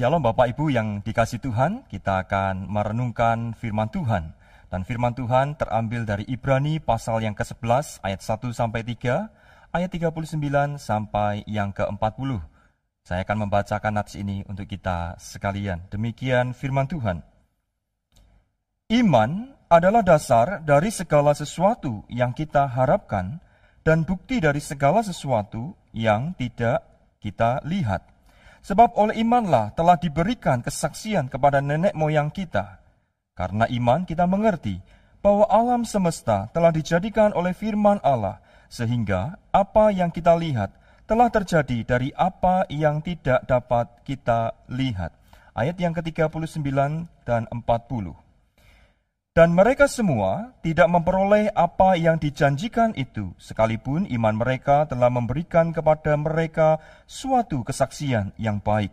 Shalom Bapak Ibu yang dikasih Tuhan, kita akan merenungkan firman Tuhan. Dan firman Tuhan terambil dari Ibrani pasal yang ke-11 ayat 1 sampai 3, ayat 39 sampai yang ke-40. Saya akan membacakan nats ini untuk kita sekalian. Demikian firman Tuhan. Iman adalah dasar dari segala sesuatu yang kita harapkan dan bukti dari segala sesuatu yang tidak kita lihat. Sebab oleh imanlah telah diberikan kesaksian kepada nenek moyang kita. Karena iman kita mengerti bahwa alam semesta telah dijadikan oleh firman Allah, sehingga apa yang kita lihat telah terjadi dari apa yang tidak dapat kita lihat. Ayat yang ke-39 dan 40. Dan mereka semua tidak memperoleh apa yang dijanjikan itu, sekalipun iman mereka telah memberikan kepada mereka suatu kesaksian yang baik.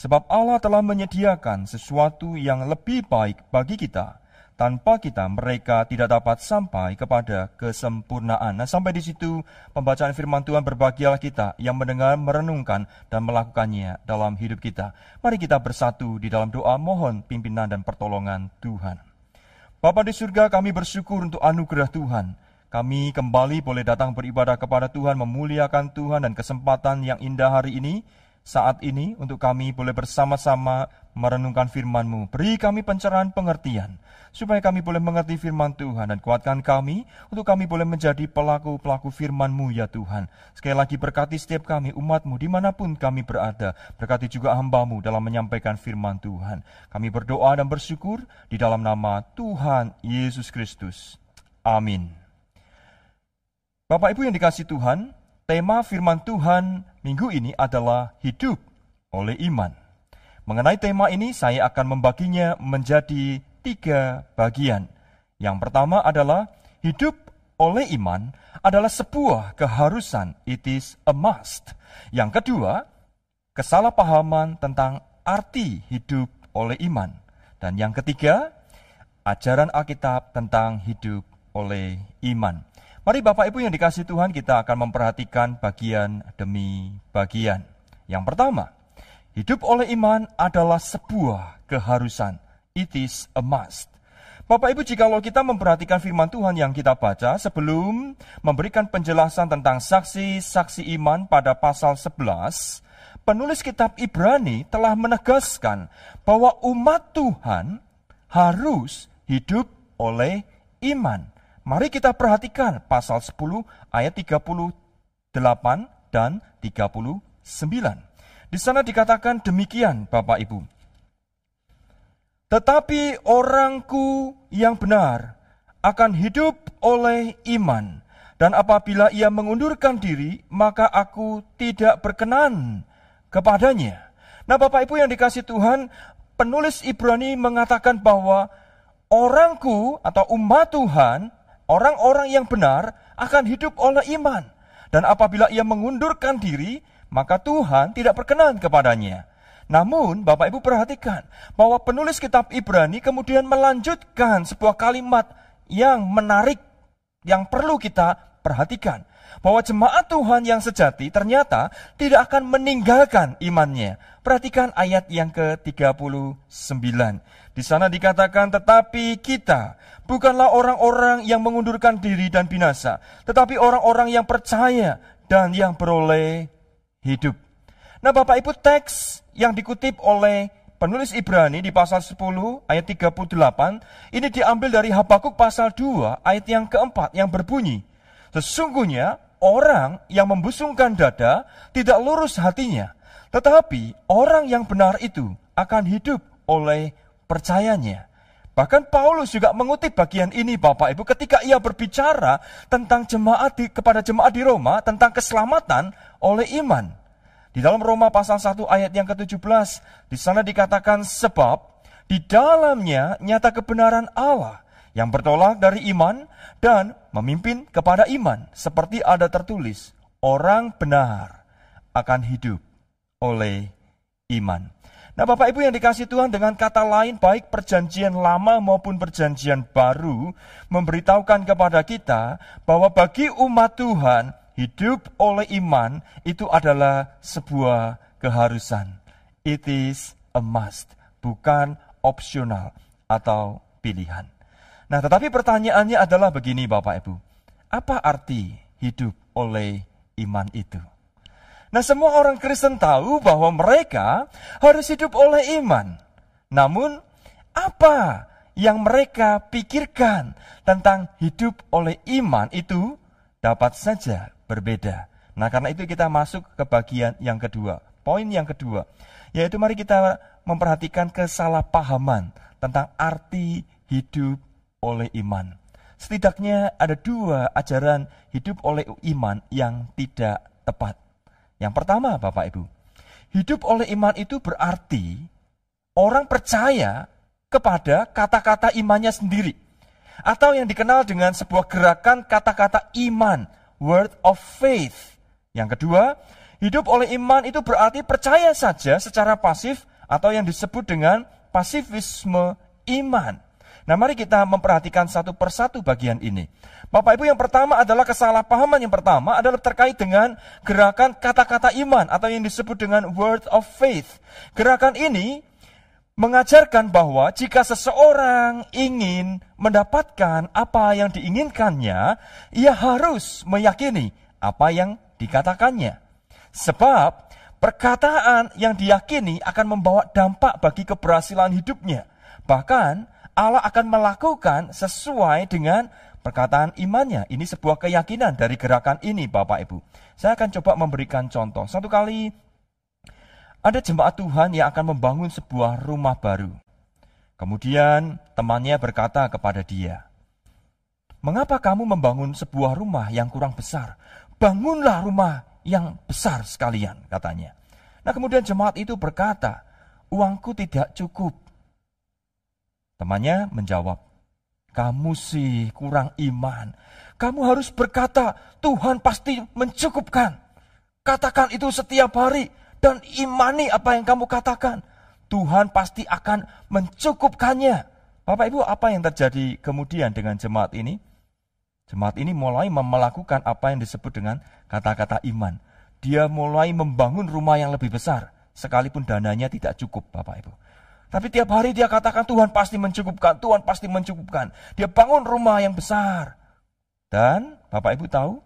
Sebab Allah telah menyediakan sesuatu yang lebih baik bagi kita. Tanpa kita, mereka tidak dapat sampai kepada kesempurnaan. Nah, sampai di situ pembacaan firman Tuhan berbahagialah kita yang mendengar, merenungkan, dan melakukannya dalam hidup kita. Mari kita bersatu di dalam doa mohon pimpinan dan pertolongan Tuhan. Bapa di surga, kami bersyukur untuk anugerah Tuhan. Kami kembali boleh datang beribadah kepada Tuhan, memuliakan Tuhan dan kesempatan yang indah hari ini, saat ini untuk kami boleh bersama-sama merenungkan firman-Mu. Beri kami pencerahan pengertian, supaya kami boleh mengerti firman Tuhan dan kuatkan kami untuk kami boleh menjadi pelaku-pelaku firman-Mu ya Tuhan. Sekali lagi berkati setiap kami, umat-Mu, di mana pun kami berada. Berkati juga hamba-Mu dalam menyampaikan firman Tuhan. Kami berdoa dan bersyukur di dalam nama Tuhan Yesus Kristus. Amin. Bapak Ibu yang dikasih Tuhan, tema firman Tuhan minggu ini adalah hidup oleh iman. Mengenai tema ini, saya akan membaginya menjadi tiga bagian. Yang pertama adalah hidup oleh iman adalah sebuah keharusan, it is a must. Yang kedua, kesalahpahaman tentang arti hidup oleh iman. Dan yang ketiga, ajaran Alkitab tentang hidup oleh iman. Mari Bapak Ibu yang dikasih Tuhan kita akan memperhatikan bagian demi bagian. Yang pertama, hidup oleh iman adalah sebuah keharusan. It is a must. Bapak Ibu, jikalau kita memperhatikan firman Tuhan yang kita baca sebelum memberikan penjelasan tentang saksi-saksi iman pada pasal 11, penulis kitab Ibrani telah menegaskan bahwa umat Tuhan harus hidup oleh iman. Mari kita perhatikan pasal 10 ayat 38 dan 39. Di sana dikatakan demikian Bapak Ibu. Tetapi orangku yang benar akan hidup oleh iman. Dan apabila ia mengundurkan diri, maka aku tidak berkenan kepadanya. Nah Bapak Ibu yang dikasih Tuhan, penulis Ibrani mengatakan bahwa orangku atau umat Tuhan Orang-orang yang benar akan hidup oleh iman. Dan apabila ia mengundurkan diri, maka Tuhan tidak berkenan kepadanya. Namun, Bapak Ibu perhatikan bahwa penulis kitab Ibrani kemudian melanjutkan sebuah kalimat yang menarik, yang perlu kita perhatikan. Bahwa jemaat Tuhan yang sejati ternyata tidak akan meninggalkan imannya. Perhatikan ayat yang ke-39. Di sana dikatakan, tetapi kita bukanlah orang-orang yang mengundurkan diri dan binasa, tetapi orang-orang yang percaya dan yang beroleh hidup. Nah Bapak Ibu teks yang dikutip oleh penulis Ibrani di pasal 10 ayat 38, ini diambil dari Habakuk pasal 2 ayat yang keempat yang berbunyi, Sesungguhnya orang yang membusungkan dada tidak lurus hatinya, tetapi orang yang benar itu akan hidup oleh percayanya. Bahkan Paulus juga mengutip bagian ini Bapak Ibu ketika ia berbicara tentang jemaat di, kepada jemaat di Roma tentang keselamatan oleh iman. Di dalam Roma pasal 1 ayat yang ke-17 di sana dikatakan sebab di dalamnya nyata kebenaran Allah yang bertolak dari iman dan memimpin kepada iman seperti ada tertulis orang benar akan hidup oleh iman. Nah Bapak Ibu yang dikasih Tuhan dengan kata lain baik perjanjian lama maupun perjanjian baru memberitahukan kepada kita bahwa bagi umat Tuhan hidup oleh iman itu adalah sebuah keharusan. It is a must, bukan opsional atau pilihan. Nah, tetapi pertanyaannya adalah begini Bapak Ibu. Apa arti hidup oleh iman itu? Nah, semua orang Kristen tahu bahwa mereka harus hidup oleh iman. Namun, apa yang mereka pikirkan tentang hidup oleh iman itu dapat saja berbeda. Nah, karena itu kita masuk ke bagian yang kedua. Poin yang kedua, yaitu mari kita memperhatikan kesalahpahaman tentang arti hidup oleh iman. Setidaknya ada dua ajaran hidup oleh iman yang tidak tepat. Yang pertama, Bapak Ibu, hidup oleh iman itu berarti orang percaya kepada kata-kata imannya sendiri. Atau yang dikenal dengan sebuah gerakan kata-kata iman, word of faith. Yang kedua, hidup oleh iman itu berarti percaya saja secara pasif atau yang disebut dengan pasifisme iman. Nah mari kita memperhatikan satu persatu bagian ini. Bapak Ibu yang pertama adalah kesalahpahaman yang pertama adalah terkait dengan gerakan kata-kata iman atau yang disebut dengan word of faith. Gerakan ini mengajarkan bahwa jika seseorang ingin mendapatkan apa yang diinginkannya, ia harus meyakini apa yang dikatakannya. Sebab perkataan yang diyakini akan membawa dampak bagi keberhasilan hidupnya. Bahkan Allah akan melakukan sesuai dengan perkataan imannya. Ini sebuah keyakinan dari gerakan ini Bapak Ibu. Saya akan coba memberikan contoh. Satu kali ada jemaat Tuhan yang akan membangun sebuah rumah baru. Kemudian temannya berkata kepada dia, Mengapa kamu membangun sebuah rumah yang kurang besar? Bangunlah rumah yang besar sekalian, katanya. Nah kemudian jemaat itu berkata, uangku tidak cukup Temannya menjawab, kamu sih kurang iman. Kamu harus berkata, Tuhan pasti mencukupkan. Katakan itu setiap hari dan imani apa yang kamu katakan. Tuhan pasti akan mencukupkannya. Bapak Ibu, apa yang terjadi kemudian dengan jemaat ini? Jemaat ini mulai melakukan apa yang disebut dengan kata-kata iman. Dia mulai membangun rumah yang lebih besar, sekalipun dananya tidak cukup, Bapak Ibu. Tapi tiap hari dia katakan Tuhan pasti mencukupkan, Tuhan pasti mencukupkan. Dia bangun rumah yang besar. Dan Bapak Ibu tahu,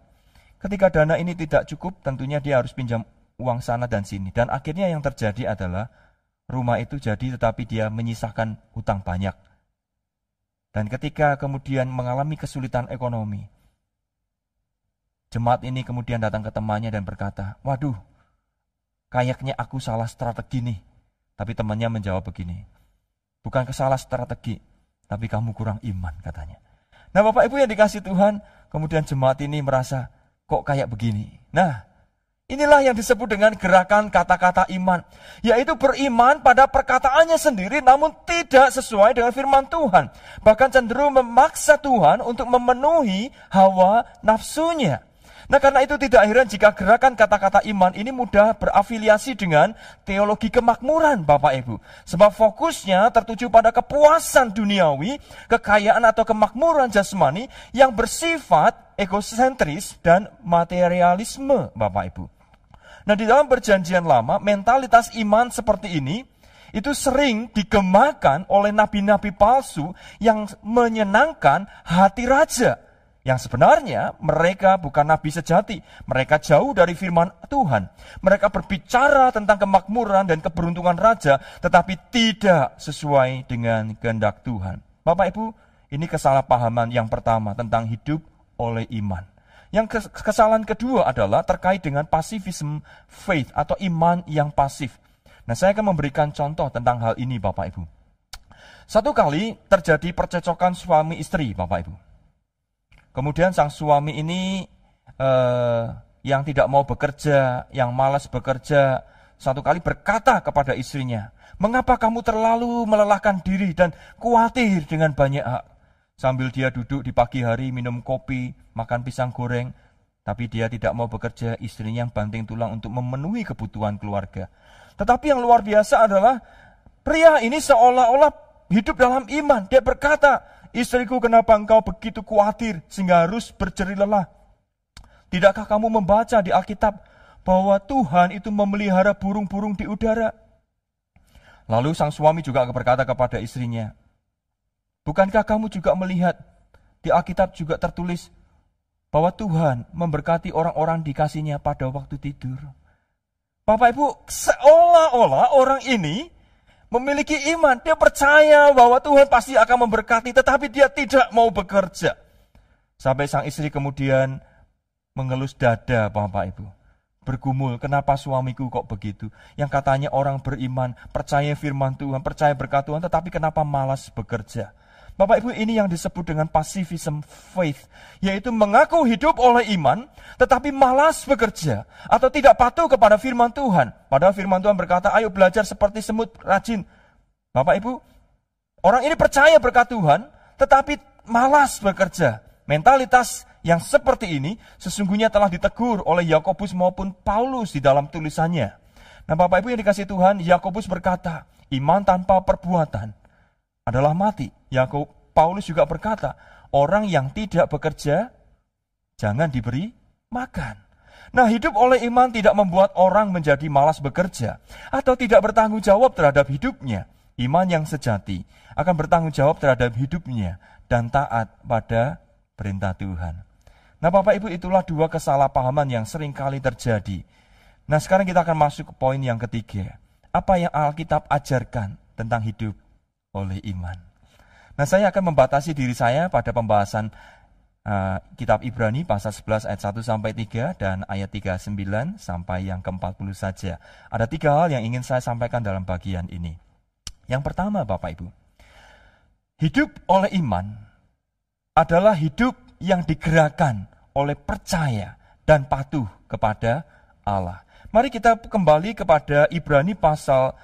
ketika dana ini tidak cukup, tentunya dia harus pinjam uang sana dan sini. Dan akhirnya yang terjadi adalah rumah itu jadi tetapi dia menyisakan hutang banyak. Dan ketika kemudian mengalami kesulitan ekonomi, jemaat ini kemudian datang ke temannya dan berkata, waduh, kayaknya aku salah strategi nih tapi temannya menjawab begini, bukan kesalah strategi, tapi kamu kurang iman katanya. Nah Bapak Ibu yang dikasih Tuhan, kemudian jemaat ini merasa kok kayak begini. Nah inilah yang disebut dengan gerakan kata-kata iman. Yaitu beriman pada perkataannya sendiri namun tidak sesuai dengan firman Tuhan. Bahkan cenderung memaksa Tuhan untuk memenuhi hawa nafsunya. Nah karena itu tidak heran jika gerakan kata-kata iman ini mudah berafiliasi dengan teologi kemakmuran Bapak Ibu. Sebab fokusnya tertuju pada kepuasan duniawi, kekayaan atau kemakmuran jasmani yang bersifat egosentris dan materialisme Bapak Ibu. Nah di dalam perjanjian lama, mentalitas iman seperti ini itu sering digemakan oleh nabi-nabi palsu yang menyenangkan hati raja yang sebenarnya mereka bukan nabi sejati. Mereka jauh dari firman Tuhan. Mereka berbicara tentang kemakmuran dan keberuntungan raja, tetapi tidak sesuai dengan kehendak Tuhan. Bapak Ibu, ini kesalahpahaman yang pertama tentang hidup oleh iman. Yang kesalahan kedua adalah terkait dengan pasifism faith atau iman yang pasif. Nah, saya akan memberikan contoh tentang hal ini Bapak Ibu. Satu kali terjadi percecokan suami istri Bapak Ibu. Kemudian sang suami ini eh, yang tidak mau bekerja, yang malas bekerja, satu kali berkata kepada istrinya, Mengapa kamu terlalu melelahkan diri dan khawatir dengan banyak hak? Sambil dia duduk di pagi hari minum kopi, makan pisang goreng, tapi dia tidak mau bekerja, istrinya yang banting tulang untuk memenuhi kebutuhan keluarga. Tetapi yang luar biasa adalah pria ini seolah-olah hidup dalam iman. Dia berkata, Istriku, kenapa engkau begitu khawatir sehingga harus berjeri lelah? Tidakkah kamu membaca di Alkitab bahwa Tuhan itu memelihara burung-burung di udara? Lalu sang suami juga berkata kepada istrinya, Bukankah kamu juga melihat di Alkitab juga tertulis bahwa Tuhan memberkati orang-orang dikasihnya pada waktu tidur? Bapak Ibu, seolah-olah orang ini memiliki iman. Dia percaya bahwa Tuhan pasti akan memberkati, tetapi dia tidak mau bekerja. Sampai sang istri kemudian mengelus dada Bapak Ibu bergumul, kenapa suamiku kok begitu? Yang katanya orang beriman, percaya firman Tuhan, percaya berkat Tuhan, tetapi kenapa malas bekerja? Bapak Ibu ini yang disebut dengan pacifism faith, yaitu mengaku hidup oleh iman, tetapi malas bekerja atau tidak patuh kepada firman Tuhan. Padahal firman Tuhan berkata, ayo belajar seperti semut rajin. Bapak Ibu, orang ini percaya berkat Tuhan, tetapi malas bekerja. Mentalitas yang seperti ini sesungguhnya telah ditegur oleh Yakobus maupun Paulus di dalam tulisannya. Nah, Bapak Ibu yang dikasih Tuhan, Yakobus berkata, iman tanpa perbuatan adalah mati. Yakub Paulus juga berkata, orang yang tidak bekerja jangan diberi makan. Nah, hidup oleh iman tidak membuat orang menjadi malas bekerja atau tidak bertanggung jawab terhadap hidupnya. Iman yang sejati akan bertanggung jawab terhadap hidupnya dan taat pada perintah Tuhan. Nah Bapak Ibu itulah dua kesalahpahaman yang sering kali terjadi. Nah sekarang kita akan masuk ke poin yang ketiga. Apa yang Alkitab ajarkan tentang hidup oleh iman. Nah saya akan membatasi diri saya pada pembahasan uh, kitab Ibrani pasal 11 ayat 1 sampai 3 dan ayat 39 sampai yang ke-40 saja. Ada tiga hal yang ingin saya sampaikan dalam bagian ini. Yang pertama Bapak Ibu, hidup oleh iman adalah hidup yang digerakkan oleh percaya dan patuh kepada Allah. Mari kita kembali kepada Ibrani pasal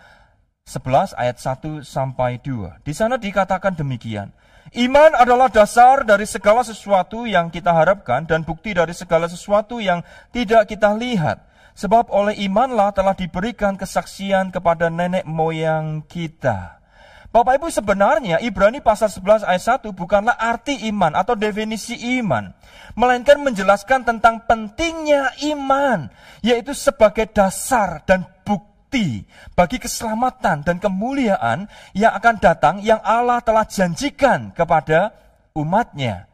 11 ayat 1 sampai 2. Di sana dikatakan demikian. Iman adalah dasar dari segala sesuatu yang kita harapkan dan bukti dari segala sesuatu yang tidak kita lihat. Sebab oleh imanlah telah diberikan kesaksian kepada nenek moyang kita. Bapak Ibu sebenarnya Ibrani pasal 11 ayat 1 bukanlah arti iman atau definisi iman. Melainkan menjelaskan tentang pentingnya iman. Yaitu sebagai dasar dan bukti bagi keselamatan dan kemuliaan yang akan datang yang Allah telah janjikan kepada umatnya.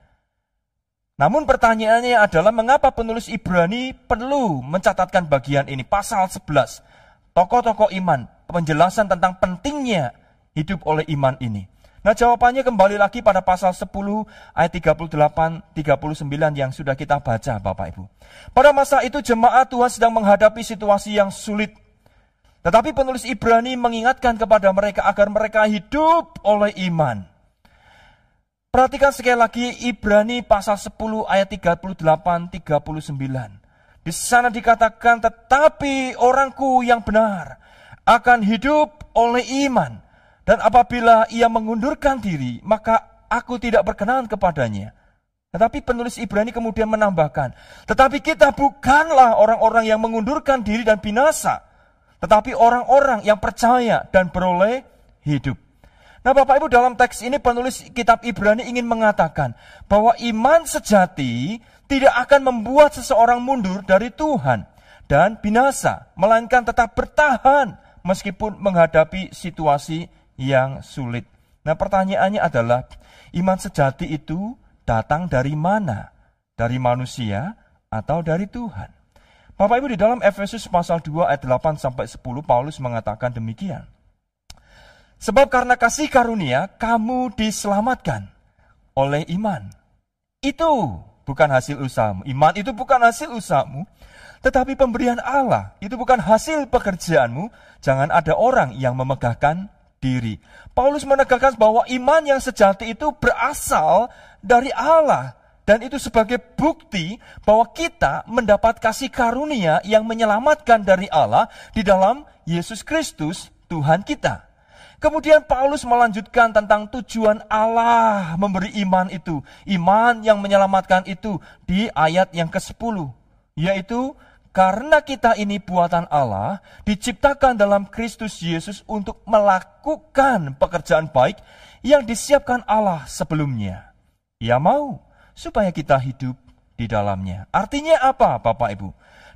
Namun pertanyaannya adalah mengapa penulis Ibrani perlu mencatatkan bagian ini pasal 11 tokoh-tokoh iman penjelasan tentang pentingnya hidup oleh iman ini? Nah jawabannya kembali lagi pada pasal 10 ayat 38 39 yang sudah kita baca Bapak Ibu. Pada masa itu jemaat Tuhan sedang menghadapi situasi yang sulit. Tetapi penulis Ibrani mengingatkan kepada mereka agar mereka hidup oleh iman. Perhatikan sekali lagi Ibrani pasal 10 ayat 38 39. Di sana dikatakan tetapi orangku yang benar akan hidup oleh iman. Dan apabila ia mengundurkan diri, maka aku tidak berkenan kepadanya. Tetapi penulis Ibrani kemudian menambahkan, tetapi kita bukanlah orang-orang yang mengundurkan diri dan binasa, tetapi orang-orang yang percaya dan beroleh hidup. Nah Bapak Ibu dalam teks ini penulis kitab Ibrani ingin mengatakan bahwa iman sejati tidak akan membuat seseorang mundur dari Tuhan dan binasa, melainkan tetap bertahan meskipun menghadapi situasi yang sulit. Nah pertanyaannya adalah, iman sejati itu datang dari mana? Dari manusia atau dari Tuhan? Bapak Ibu di dalam Efesus pasal 2 ayat 8 sampai 10 Paulus mengatakan demikian. Sebab karena kasih karunia kamu diselamatkan oleh iman. Itu bukan hasil usahamu. Iman itu bukan hasil usahamu, tetapi pemberian Allah. Itu bukan hasil pekerjaanmu. Jangan ada orang yang memegahkan diri. Paulus menegaskan bahwa iman yang sejati itu berasal dari Allah. Dan itu sebagai bukti bahwa kita mendapat kasih karunia yang menyelamatkan dari Allah di dalam Yesus Kristus, Tuhan kita. Kemudian Paulus melanjutkan tentang tujuan Allah memberi iman itu. Iman yang menyelamatkan itu di ayat yang ke-10. Yaitu karena kita ini buatan Allah, diciptakan dalam Kristus Yesus untuk melakukan pekerjaan baik yang disiapkan Allah sebelumnya. Ia mau supaya kita hidup di dalamnya. Artinya apa Bapak Ibu?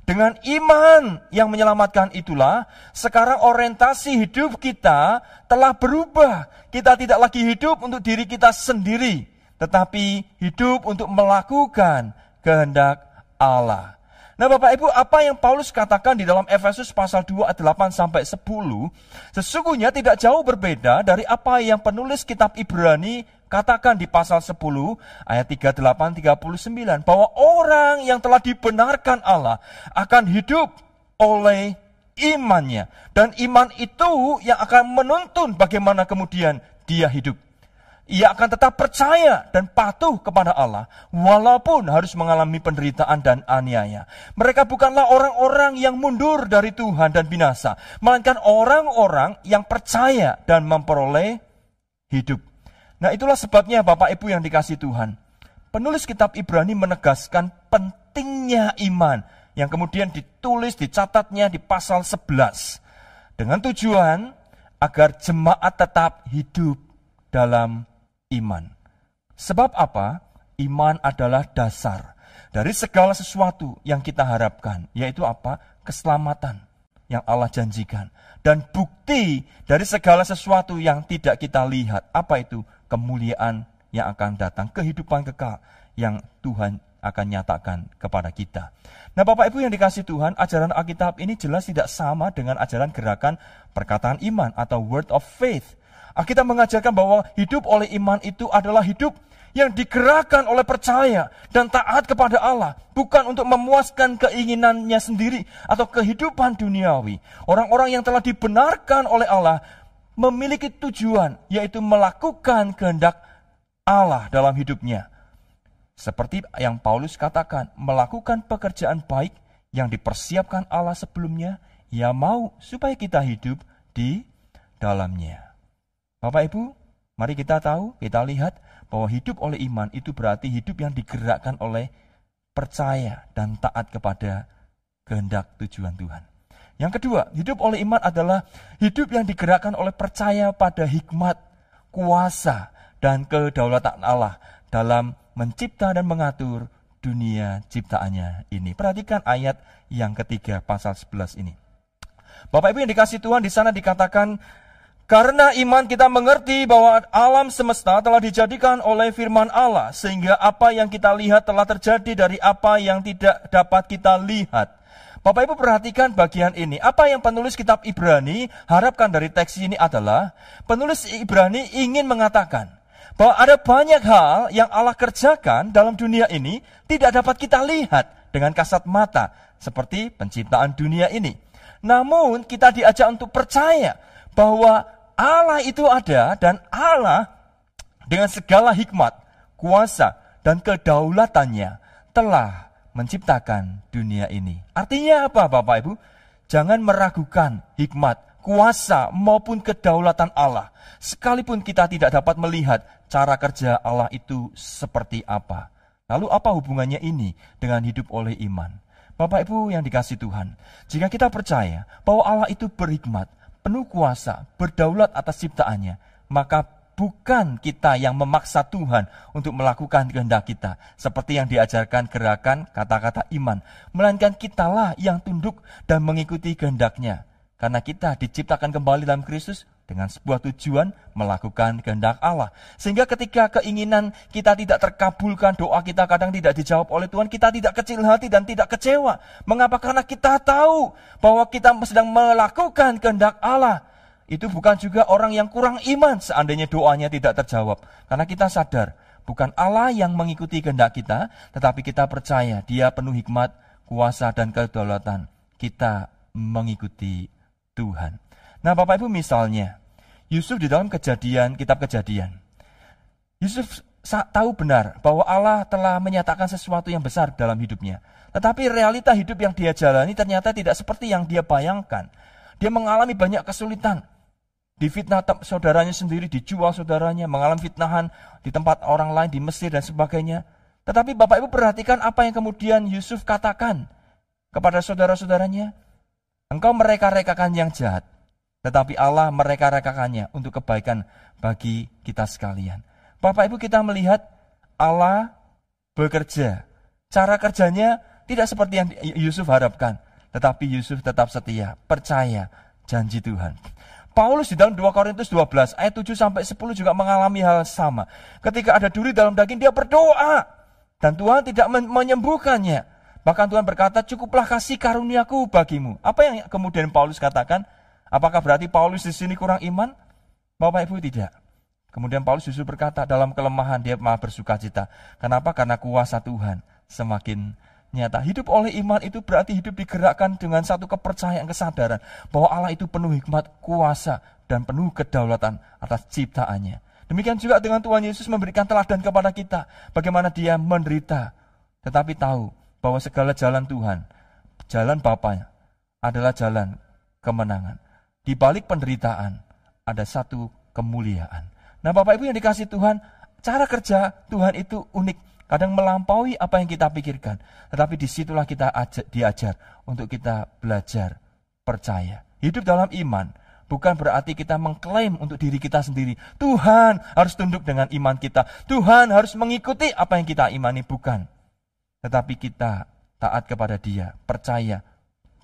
Dengan iman yang menyelamatkan itulah, sekarang orientasi hidup kita telah berubah. Kita tidak lagi hidup untuk diri kita sendiri, tetapi hidup untuk melakukan kehendak Allah. Nah Bapak Ibu, apa yang Paulus katakan di dalam Efesus pasal 2 ayat 8 sampai 10, sesungguhnya tidak jauh berbeda dari apa yang penulis kitab Ibrani katakan di pasal 10 ayat 38 39 bahwa orang yang telah dibenarkan Allah akan hidup oleh imannya dan iman itu yang akan menuntun bagaimana kemudian dia hidup. Ia akan tetap percaya dan patuh kepada Allah walaupun harus mengalami penderitaan dan aniaya. Mereka bukanlah orang-orang yang mundur dari Tuhan dan binasa, melainkan orang-orang yang percaya dan memperoleh hidup Nah itulah sebabnya Bapak Ibu yang dikasih Tuhan. Penulis kitab Ibrani menegaskan pentingnya iman yang kemudian ditulis, dicatatnya di pasal 11. Dengan tujuan agar jemaat tetap hidup dalam iman. Sebab apa? Iman adalah dasar dari segala sesuatu yang kita harapkan, yaitu apa? Keselamatan yang Allah janjikan. Dan bukti dari segala sesuatu yang tidak kita lihat. Apa itu? Kemuliaan yang akan datang, kehidupan kekal yang Tuhan akan nyatakan kepada kita. Nah Bapak Ibu yang dikasih Tuhan, ajaran Alkitab ini jelas tidak sama dengan ajaran gerakan perkataan iman atau word of faith. Alkitab mengajarkan bahwa hidup oleh iman itu adalah hidup yang digerakkan oleh percaya dan taat kepada Allah, bukan untuk memuaskan keinginannya sendiri atau kehidupan duniawi. Orang-orang yang telah dibenarkan oleh Allah memiliki tujuan, yaitu melakukan kehendak Allah dalam hidupnya. Seperti yang Paulus katakan, melakukan pekerjaan baik yang dipersiapkan Allah sebelumnya, ia mau supaya kita hidup di dalamnya. Bapak Ibu, mari kita tahu, kita lihat bahwa hidup oleh iman itu berarti hidup yang digerakkan oleh percaya dan taat kepada kehendak tujuan Tuhan. Yang kedua, hidup oleh iman adalah hidup yang digerakkan oleh percaya pada hikmat, kuasa, dan kedaulatan Allah dalam mencipta dan mengatur dunia ciptaannya ini. Perhatikan ayat yang ketiga pasal 11 ini. Bapak Ibu yang dikasih Tuhan di sana dikatakan karena iman kita mengerti bahwa alam semesta telah dijadikan oleh firman Allah sehingga apa yang kita lihat telah terjadi dari apa yang tidak dapat kita lihat. Bapak Ibu perhatikan bagian ini. Apa yang penulis kitab Ibrani harapkan dari teks ini adalah penulis Ibrani ingin mengatakan bahwa ada banyak hal yang Allah kerjakan dalam dunia ini tidak dapat kita lihat dengan kasat mata seperti penciptaan dunia ini. Namun kita diajak untuk percaya bahwa Allah itu ada dan Allah dengan segala hikmat, kuasa, dan kedaulatannya telah menciptakan dunia ini. Artinya apa Bapak Ibu? Jangan meragukan hikmat, kuasa maupun kedaulatan Allah. Sekalipun kita tidak dapat melihat cara kerja Allah itu seperti apa. Lalu apa hubungannya ini dengan hidup oleh iman? Bapak Ibu yang dikasih Tuhan, jika kita percaya bahwa Allah itu berhikmat, penuh kuasa, berdaulat atas ciptaannya, maka bukan kita yang memaksa Tuhan untuk melakukan kehendak kita. Seperti yang diajarkan gerakan kata-kata iman. Melainkan kitalah yang tunduk dan mengikuti kehendaknya. Karena kita diciptakan kembali dalam Kristus dengan sebuah tujuan melakukan kehendak Allah. Sehingga ketika keinginan kita tidak terkabulkan, doa kita kadang tidak dijawab oleh Tuhan, kita tidak kecil hati dan tidak kecewa. Mengapa? Karena kita tahu bahwa kita sedang melakukan kehendak Allah itu bukan juga orang yang kurang iman seandainya doanya tidak terjawab. Karena kita sadar, bukan Allah yang mengikuti kehendak kita, tetapi kita percaya dia penuh hikmat, kuasa, dan kedaulatan. Kita mengikuti Tuhan. Nah Bapak Ibu misalnya, Yusuf di dalam kejadian, kitab kejadian. Yusuf tahu benar bahwa Allah telah menyatakan sesuatu yang besar dalam hidupnya. Tetapi realita hidup yang dia jalani ternyata tidak seperti yang dia bayangkan. Dia mengalami banyak kesulitan, difitnah saudaranya sendiri, dijual saudaranya, mengalami fitnahan di tempat orang lain di Mesir dan sebagainya. Tetapi Bapak Ibu perhatikan apa yang kemudian Yusuf katakan kepada saudara-saudaranya. Engkau mereka-rekakan yang jahat, tetapi Allah mereka-rekakannya untuk kebaikan bagi kita sekalian. Bapak Ibu kita melihat Allah bekerja. Cara kerjanya tidak seperti yang Yusuf harapkan. Tetapi Yusuf tetap setia, percaya janji Tuhan. Paulus di dalam 2 Korintus 12 ayat 7 sampai 10 juga mengalami hal sama. Ketika ada duri dalam daging dia berdoa dan Tuhan tidak menyembuhkannya. Bahkan Tuhan berkata, "Cukuplah kasih karuniaku bagimu." Apa yang kemudian Paulus katakan? Apakah berarti Paulus di sini kurang iman? Bapak Ibu tidak. Kemudian Paulus justru berkata, dalam kelemahan dia malah bersuka cita. Kenapa? Karena kuasa Tuhan semakin nyata. Hidup oleh iman itu berarti hidup digerakkan dengan satu kepercayaan, kesadaran bahwa Allah itu penuh hikmat, kuasa, dan penuh kedaulatan atas ciptaannya. Demikian juga dengan Tuhan Yesus memberikan teladan kepada kita, bagaimana dia menderita, tetapi tahu bahwa segala jalan Tuhan, jalan Bapaknya adalah jalan kemenangan. Di balik penderitaan ada satu kemuliaan. Nah Bapak Ibu yang dikasih Tuhan, cara kerja Tuhan itu unik kadang melampaui apa yang kita pikirkan. Tetapi di situlah kita ajar, diajar untuk kita belajar percaya. Hidup dalam iman bukan berarti kita mengklaim untuk diri kita sendiri. Tuhan harus tunduk dengan iman kita. Tuhan harus mengikuti apa yang kita imani, bukan. Tetapi kita taat kepada dia, percaya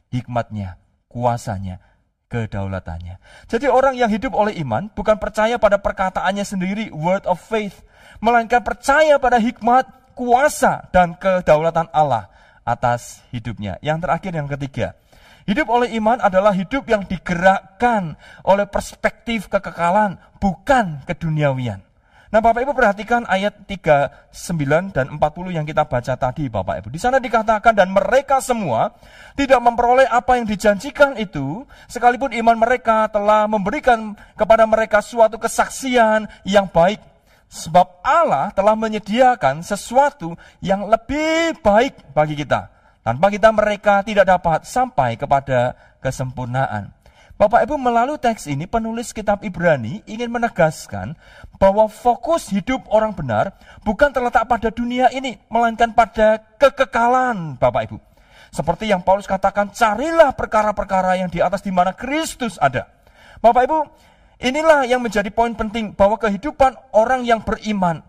hikmatnya, kuasanya, kedaulatannya. Jadi orang yang hidup oleh iman bukan percaya pada perkataannya sendiri, word of faith, melainkan percaya pada hikmat, kuasa, dan kedaulatan Allah atas hidupnya. Yang terakhir, yang ketiga, hidup oleh iman adalah hidup yang digerakkan oleh perspektif kekekalan, bukan keduniawian. Nah Bapak Ibu perhatikan ayat 39 dan 40 yang kita baca tadi Bapak Ibu. Di sana dikatakan dan mereka semua tidak memperoleh apa yang dijanjikan itu sekalipun iman mereka telah memberikan kepada mereka suatu kesaksian yang baik Sebab Allah telah menyediakan sesuatu yang lebih baik bagi kita. Tanpa kita mereka tidak dapat sampai kepada kesempurnaan. Bapak Ibu melalui teks ini penulis kitab Ibrani ingin menegaskan bahwa fokus hidup orang benar bukan terletak pada dunia ini, melainkan pada kekekalan Bapak Ibu. Seperti yang Paulus katakan, carilah perkara-perkara yang di atas di mana Kristus ada. Bapak Ibu, Inilah yang menjadi poin penting bahwa kehidupan orang yang beriman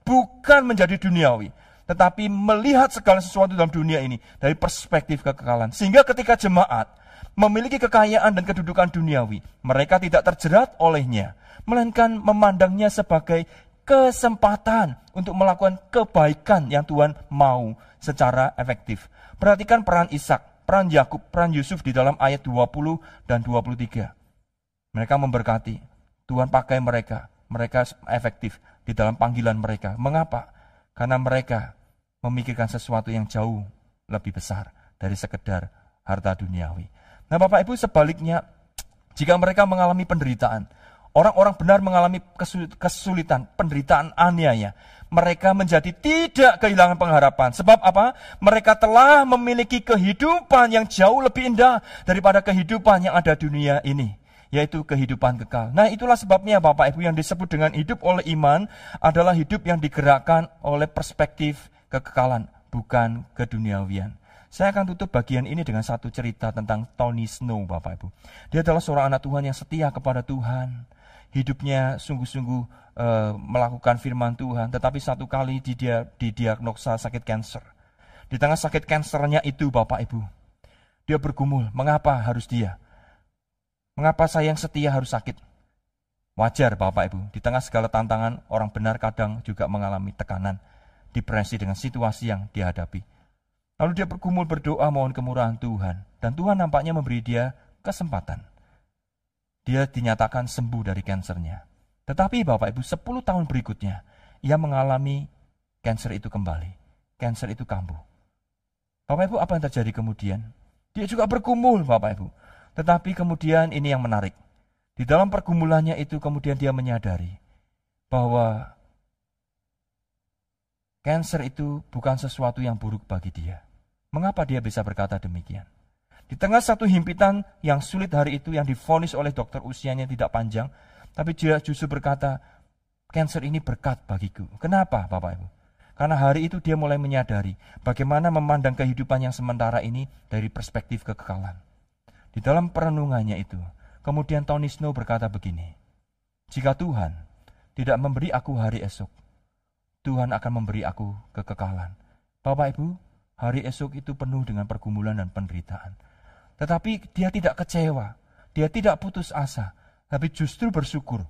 bukan menjadi duniawi, tetapi melihat segala sesuatu dalam dunia ini dari perspektif kekekalan. Sehingga ketika jemaat memiliki kekayaan dan kedudukan duniawi, mereka tidak terjerat olehnya, melainkan memandangnya sebagai kesempatan untuk melakukan kebaikan yang Tuhan mau secara efektif. Perhatikan peran Ishak, peran Yakub, peran Yusuf di dalam ayat 20 dan 23. Mereka memberkati. Tuhan pakai mereka. Mereka efektif di dalam panggilan mereka. Mengapa? Karena mereka memikirkan sesuatu yang jauh lebih besar dari sekedar harta duniawi. Nah Bapak Ibu sebaliknya, jika mereka mengalami penderitaan, orang-orang benar mengalami kesulitan, penderitaan aniaya, mereka menjadi tidak kehilangan pengharapan. Sebab apa? Mereka telah memiliki kehidupan yang jauh lebih indah daripada kehidupan yang ada dunia ini yaitu kehidupan kekal. Nah, itulah sebabnya Bapak Ibu yang disebut dengan hidup oleh iman adalah hidup yang digerakkan oleh perspektif kekekalan, bukan keduniawian. Saya akan tutup bagian ini dengan satu cerita tentang Tony Snow, Bapak Ibu. Dia adalah seorang anak Tuhan yang setia kepada Tuhan. Hidupnya sungguh-sungguh e, melakukan firman Tuhan, tetapi satu kali dia didiagnosa sakit kanker. Di tengah sakit kankernya itu, Bapak Ibu, dia bergumul, mengapa harus dia? Mengapa saya yang setia harus sakit? Wajar Bapak Ibu, di tengah segala tantangan, orang benar kadang juga mengalami tekanan, depresi dengan situasi yang dihadapi. Lalu dia berkumul berdoa mohon kemurahan Tuhan, dan Tuhan nampaknya memberi dia kesempatan. Dia dinyatakan sembuh dari kansernya. Tetapi Bapak Ibu, 10 tahun berikutnya, ia mengalami kanker itu kembali. Kanker itu kambuh. Bapak Ibu, apa yang terjadi kemudian? Dia juga berkumul, Bapak Ibu. Tetapi kemudian ini yang menarik. Di dalam pergumulannya itu kemudian dia menyadari bahwa cancer itu bukan sesuatu yang buruk bagi dia. Mengapa dia bisa berkata demikian? Di tengah satu himpitan yang sulit hari itu yang difonis oleh dokter usianya tidak panjang, tapi dia justru berkata, cancer ini berkat bagiku. Kenapa Bapak Ibu? Karena hari itu dia mulai menyadari bagaimana memandang kehidupan yang sementara ini dari perspektif kekekalan. Di dalam perenungannya itu, kemudian Tony Snow berkata begini, Jika Tuhan tidak memberi aku hari esok, Tuhan akan memberi aku kekekalan. Bapak Ibu, hari esok itu penuh dengan pergumulan dan penderitaan. Tetapi dia tidak kecewa, dia tidak putus asa, tapi justru bersyukur.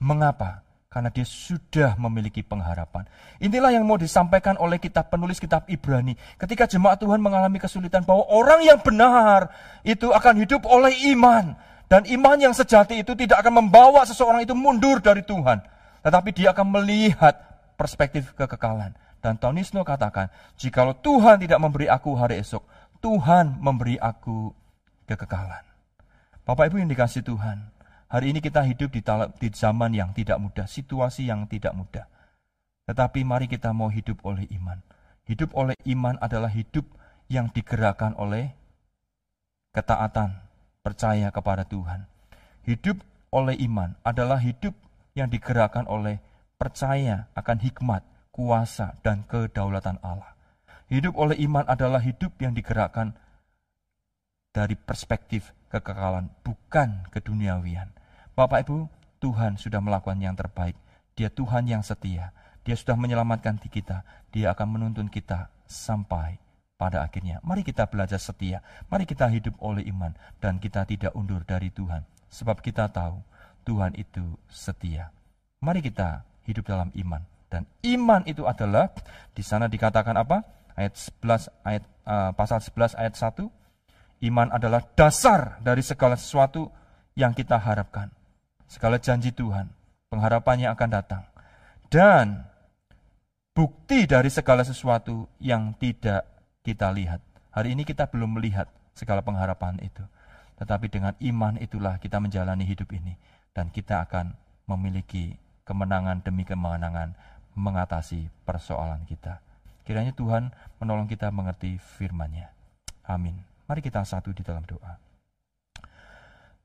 Mengapa? Karena dia sudah memiliki pengharapan. Inilah yang mau disampaikan oleh kitab penulis kitab Ibrani. Ketika jemaat Tuhan mengalami kesulitan bahwa orang yang benar itu akan hidup oleh iman. Dan iman yang sejati itu tidak akan membawa seseorang itu mundur dari Tuhan. Tetapi dia akan melihat perspektif kekekalan. Dan Tony Snow katakan, jikalau Tuhan tidak memberi aku hari esok, Tuhan memberi aku kekekalan. Bapak Ibu yang dikasih Tuhan, Hari ini kita hidup di, zaman yang tidak mudah, situasi yang tidak mudah. Tetapi mari kita mau hidup oleh iman. Hidup oleh iman adalah hidup yang digerakkan oleh ketaatan, percaya kepada Tuhan. Hidup oleh iman adalah hidup yang digerakkan oleh percaya akan hikmat, kuasa, dan kedaulatan Allah. Hidup oleh iman adalah hidup yang digerakkan dari perspektif kekekalan, bukan keduniawian. Bapak Ibu, Tuhan sudah melakukan yang terbaik. Dia Tuhan yang setia. Dia sudah menyelamatkan kita. Dia akan menuntun kita sampai pada akhirnya. Mari kita belajar setia. Mari kita hidup oleh iman. Dan kita tidak undur dari Tuhan. Sebab kita tahu Tuhan itu setia. Mari kita hidup dalam iman. Dan iman itu adalah, di sana dikatakan apa? Ayat 11, ayat, uh, pasal 11 ayat 1. Iman adalah dasar dari segala sesuatu yang kita harapkan segala janji Tuhan, pengharapannya akan datang. Dan bukti dari segala sesuatu yang tidak kita lihat. Hari ini kita belum melihat segala pengharapan itu. Tetapi dengan iman itulah kita menjalani hidup ini. Dan kita akan memiliki kemenangan demi kemenangan mengatasi persoalan kita. Kiranya Tuhan menolong kita mengerti firman-Nya. Amin. Mari kita satu di dalam doa.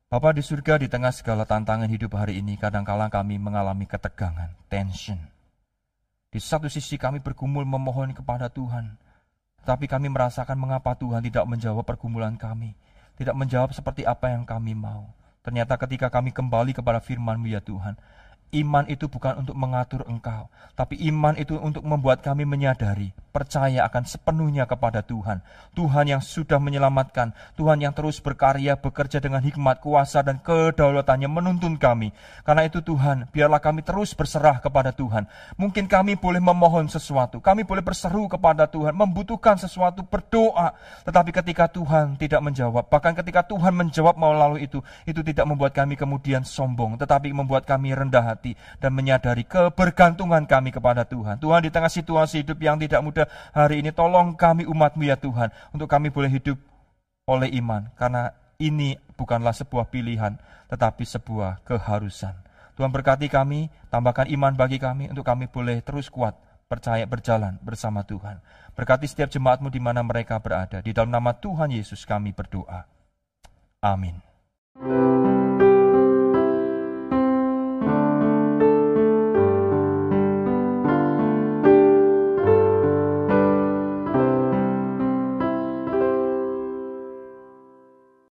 Bapa di surga di tengah segala tantangan hidup hari ini, kadangkala kami mengalami ketegangan, tension. Di satu sisi kami bergumul memohon kepada Tuhan, tapi kami merasakan mengapa Tuhan tidak menjawab pergumulan kami, tidak menjawab seperti apa yang kami mau. Ternyata ketika kami kembali kepada firman-Mu ya Tuhan, Iman itu bukan untuk mengatur engkau, tapi iman itu untuk membuat kami menyadari, percaya akan sepenuhnya kepada Tuhan. Tuhan yang sudah menyelamatkan, Tuhan yang terus berkarya, bekerja dengan hikmat, kuasa, dan kedaulatannya menuntun kami. Karena itu Tuhan, biarlah kami terus berserah kepada Tuhan. Mungkin kami boleh memohon sesuatu, kami boleh berseru kepada Tuhan, membutuhkan sesuatu, berdoa. Tetapi ketika Tuhan tidak menjawab, bahkan ketika Tuhan menjawab melalui itu, itu tidak membuat kami kemudian sombong, tetapi membuat kami rendah hati dan menyadari kebergantungan kami kepada Tuhan. Tuhan di tengah situasi hidup yang tidak mudah hari ini tolong kami umatmu ya Tuhan untuk kami boleh hidup oleh iman karena ini bukanlah sebuah pilihan tetapi sebuah keharusan. Tuhan berkati kami, tambahkan iman bagi kami untuk kami boleh terus kuat percaya berjalan bersama Tuhan. Berkati setiap jemaatmu di mana mereka berada. Di dalam nama Tuhan Yesus kami berdoa. Amin.